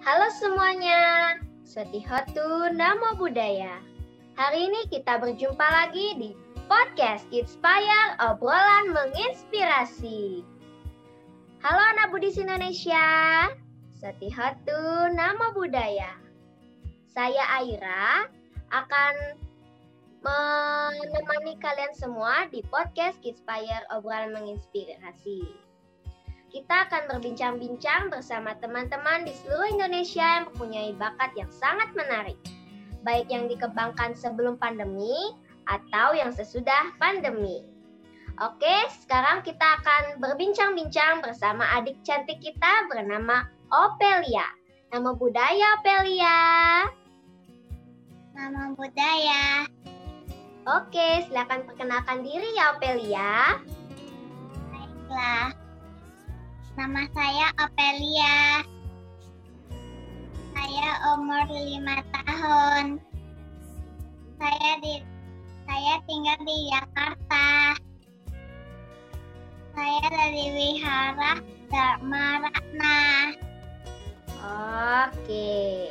Halo semuanya, Setihotu Nama Budaya. Hari ini kita berjumpa lagi di podcast Inspire Obrolan Menginspirasi. Halo anak Budis Indonesia, Setihotu Nama Budaya. Saya Aira akan menemani kalian semua di podcast Inspire Obrolan Menginspirasi. Kita akan berbincang-bincang bersama teman-teman di seluruh Indonesia yang mempunyai bakat yang sangat menarik, baik yang dikembangkan sebelum pandemi atau yang sesudah pandemi. Oke, sekarang kita akan berbincang-bincang bersama adik cantik kita bernama Opelia. Nama budaya Opelia. Nama budaya. Oke, silakan perkenalkan diri ya Opelia. Baiklah. Nama saya Opelia. Saya umur lima tahun. Saya di saya tinggal di Jakarta. Saya dari Wihara Dharma Ratna. Oke.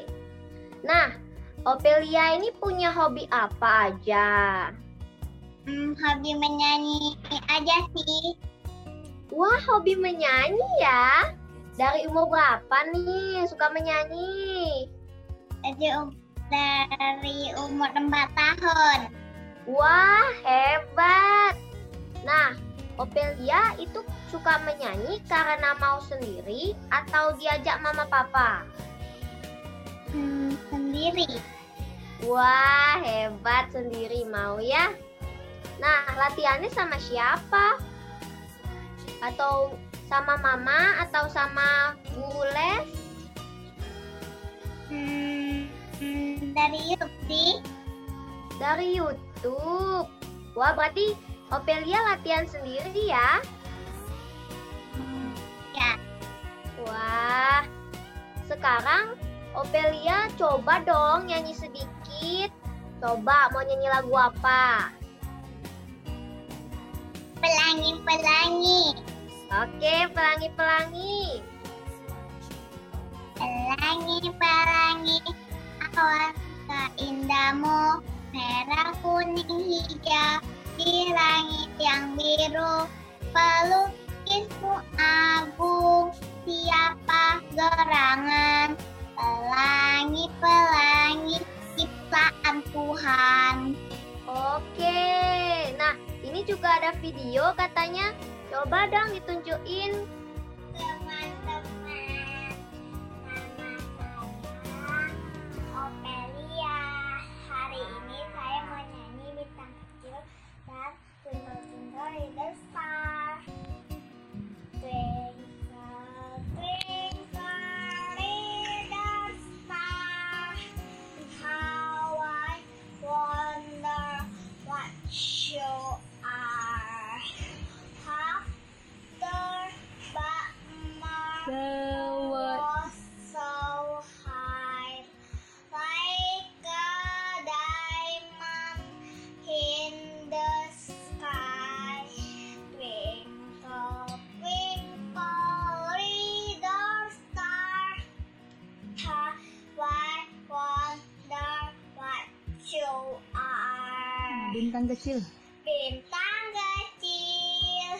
Nah, Opelia ini punya hobi apa aja? Hmm, hobi menyanyi aja sih. Wah, hobi menyanyi ya? Dari umur berapa nih suka menyanyi? Jadi um, dari umur 4 tahun. Wah, hebat. Nah, Opelia itu suka menyanyi karena mau sendiri atau diajak mama papa? Hmm, sendiri. Wah, hebat sendiri mau ya. Nah, latihannya sama siapa? Atau sama mama atau sama guru les? Hmm, hmm, dari YouTube sih. Dari YouTube. Wah, berarti Opelia latihan sendiri ya? Hmm, ya. Wah, sekarang Opelia coba dong nyanyi sedikit. Coba mau nyanyi lagu apa? Pelangi-pelangi. Oke, pelangi-pelangi. Pelangi-pelangi. Awan keindahmu. Merah, kuning, hijau. Di langit yang biru. Pelukismu agung. Siapa gerangan? Pelangi-pelangi. Ciptaan Tuhan. Oke. Nah, ini juga ada video katanya. Coba dong ditunjukin. Bintang kecil. Bintang kecil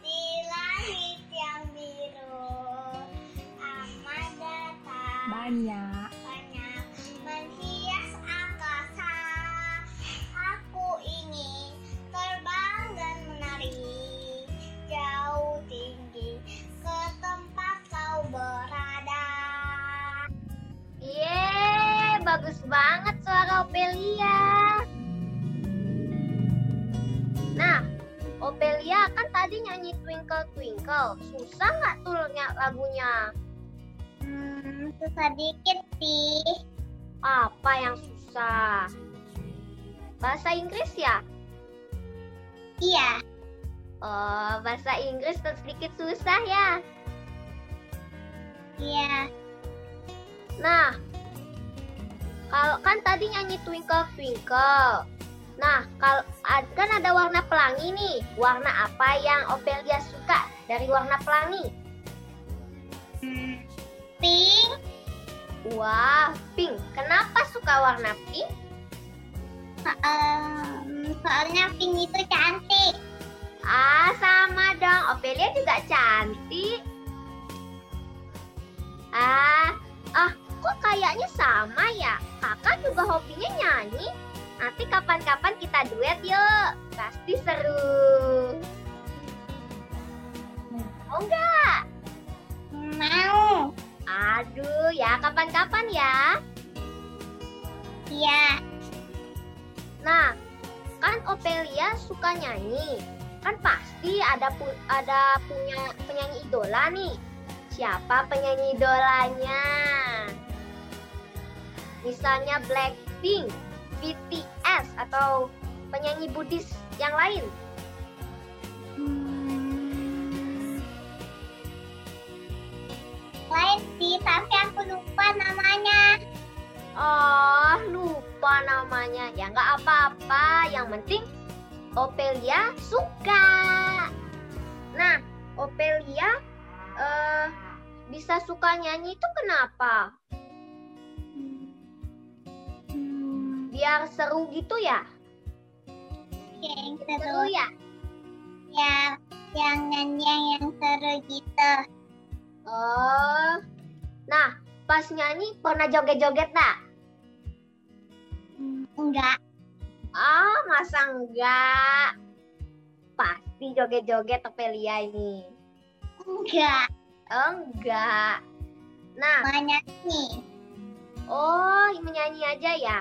di langit yang biru amat datang Banyak. banyak menghias angkasa. Aku ingin terbang dan menari jauh tinggi ke tempat kau berada. Yeay, bagus banget suara Opelia. Opelia kan tadi nyanyi Twinkle Twinkle. Susah nggak tuh ny- lagunya? Hmm, susah dikit sih. Apa yang susah? Bahasa Inggris ya? Iya, Oh, bahasa Inggris sedikit susah ya. iya. Nah, kalau kan tadi nyanyi Twinkle Twinkle. Nah, kalau kan ada warna pelangi nih. Warna apa yang Opelia suka dari warna pelangi? Hmm, pink, Wah, pink. Kenapa suka warna pink? Um, soalnya pink itu cantik. Ah, sama dong. Ophelia juga cantik. Ah, ah, kok kayaknya sama ya? Kakak juga hobinya nyanyi. Nanti kapan-kapan kita duet yuk. Pasti seru. Mau nggak? Mau. Aduh, ya kapan-kapan ya. Iya. Nah, kan Ophelia suka nyanyi. Kan pasti ada pu ada punya penyanyi idola nih. Siapa penyanyi idolanya? Misalnya Blackpink, BTS atau penyanyi Buddhis yang lain. Hmm. Lain sih, tapi aku lupa namanya. Oh, lupa namanya. Ya nggak apa-apa. Yang penting Ophelia suka. Nah, Ophelia eh bisa suka nyanyi itu kenapa? Biar seru gitu ya? Oke, yang Seru seru. ya? Ya, yang nyanyi yang seru gitu. Oh. Nah, pas nyanyi pernah joget-joget tak? Hmm, Enggak. Ah, masa enggak? Pasti joget-joget Ophelia ini. Enggak. Enggak. Nah, Banyak nih. oh menyanyi aja ya?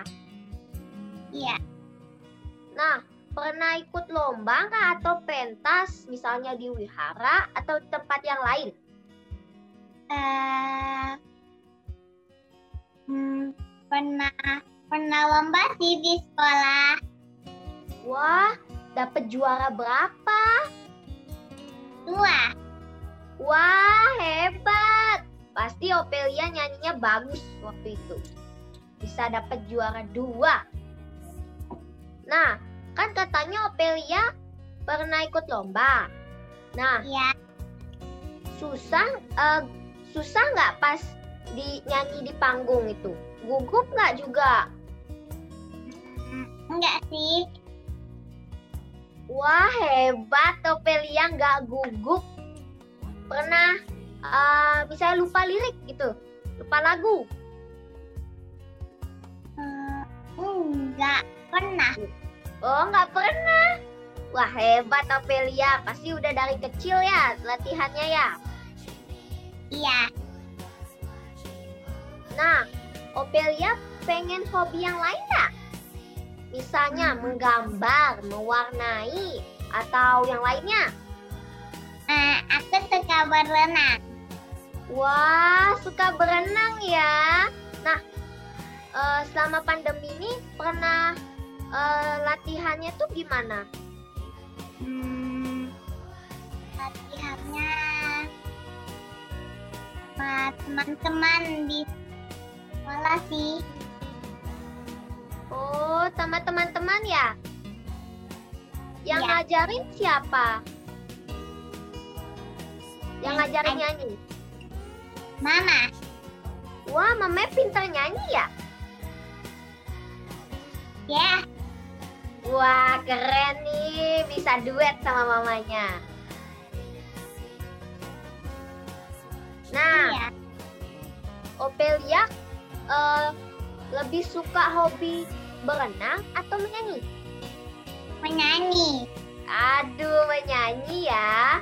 Iya. Nah, pernah ikut lomba nggak atau pentas misalnya di wihara atau tempat yang lain? Eh, hmm, pernah pernah lomba sih di sekolah. Wah, dapat juara berapa? Dua. Wah, hebat. Pasti Ophelia nyanyinya bagus waktu itu. Bisa dapat juara dua. Nah, kan katanya Ophelia pernah ikut lomba. Nah, Iya. susah eh, susah nggak pas di nyanyi di panggung itu? Gugup nggak juga? Hmm, Enggak sih. Wah hebat Ophelia nggak gugup. Pernah eh, bisa lupa lirik gitu, lupa lagu. Pernah. Oh nggak pernah. Wah hebat Ophelia, pasti udah dari kecil ya latihannya ya. Iya. Nah, Ophelia pengen hobi yang lain nggak? Misalnya menggambar, mewarnai, atau yang lainnya. Eh, aku suka berenang. Wah, suka berenang ya. Nah, eh, selama pandemi ini pernah eh, latihannya tuh gimana? Hmm, latihannya sama teman-teman di sekolah sih. Oh, sama teman-teman ya? Yang Iya. ngajarin siapa? Yang ngajarin aj- nyanyi? Mama, Wah, Mama pintar nyanyi ya? ya, Wah, keren nih. Bisa duet sama mamanya. Nah, iya. Ophelia eh, lebih suka hobi berenang atau menyanyi? Menyanyi. Aduh, menyanyi ya.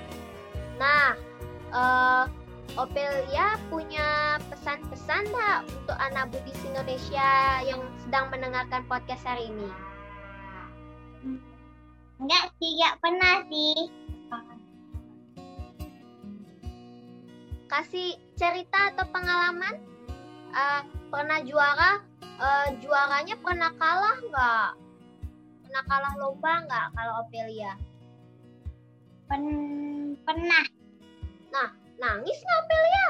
Nah, eh, Ophelia punya pesan-pesan nggak untuk anak Buddhis Indonesia yang sedang mendengarkan podcast hari ini? Enggak sih, enggak pernah sih. Kasih cerita atau pengalaman? Eh, pernah juara? eh, juaranya pernah kalah nggak? Pernah kalah lomba nggak kalau Ophelia? Pen- pernah. Nangis nggak Ophelia?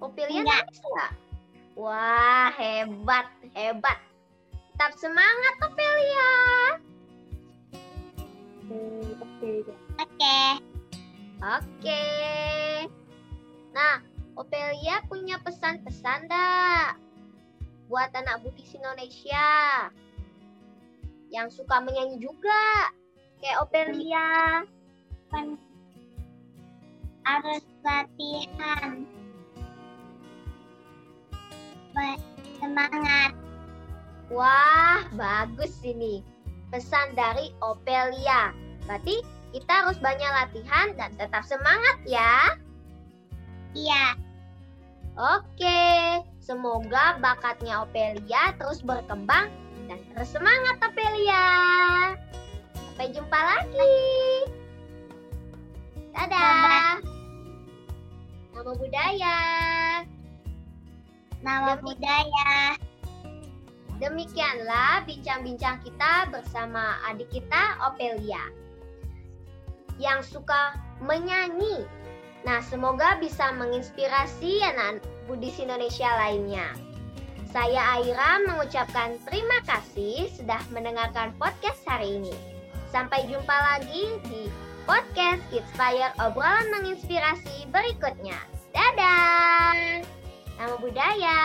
Ophelia Enggak. nangis nggak? Wah, hebat, hebat. Tetap semangat Ophelia. Oke. Oke. Nah, Opelia punya pesan-pesan dak buat anak Budis Indonesia yang suka menyanyi juga kayak Opelia. Kan harus latihan. Semangat. Wah, bagus ini. Pesan dari Opelia. Berarti kita harus banyak latihan dan tetap semangat ya. Iya. Oke, semoga bakatnya Opelia terus berkembang dan terus semangat Opelia. Sampai jumpa lagi. Dadah. Nama budaya. Nama budaya. Demikianlah bincang-bincang kita bersama adik kita Opelia yang suka menyanyi. Nah, semoga bisa menginspirasi anak Budis Indonesia lainnya. Saya Aira mengucapkan terima kasih sudah mendengarkan podcast hari ini. Sampai jumpa lagi di podcast Kids Fire obrolan menginspirasi berikutnya. Dadah! Nama budaya.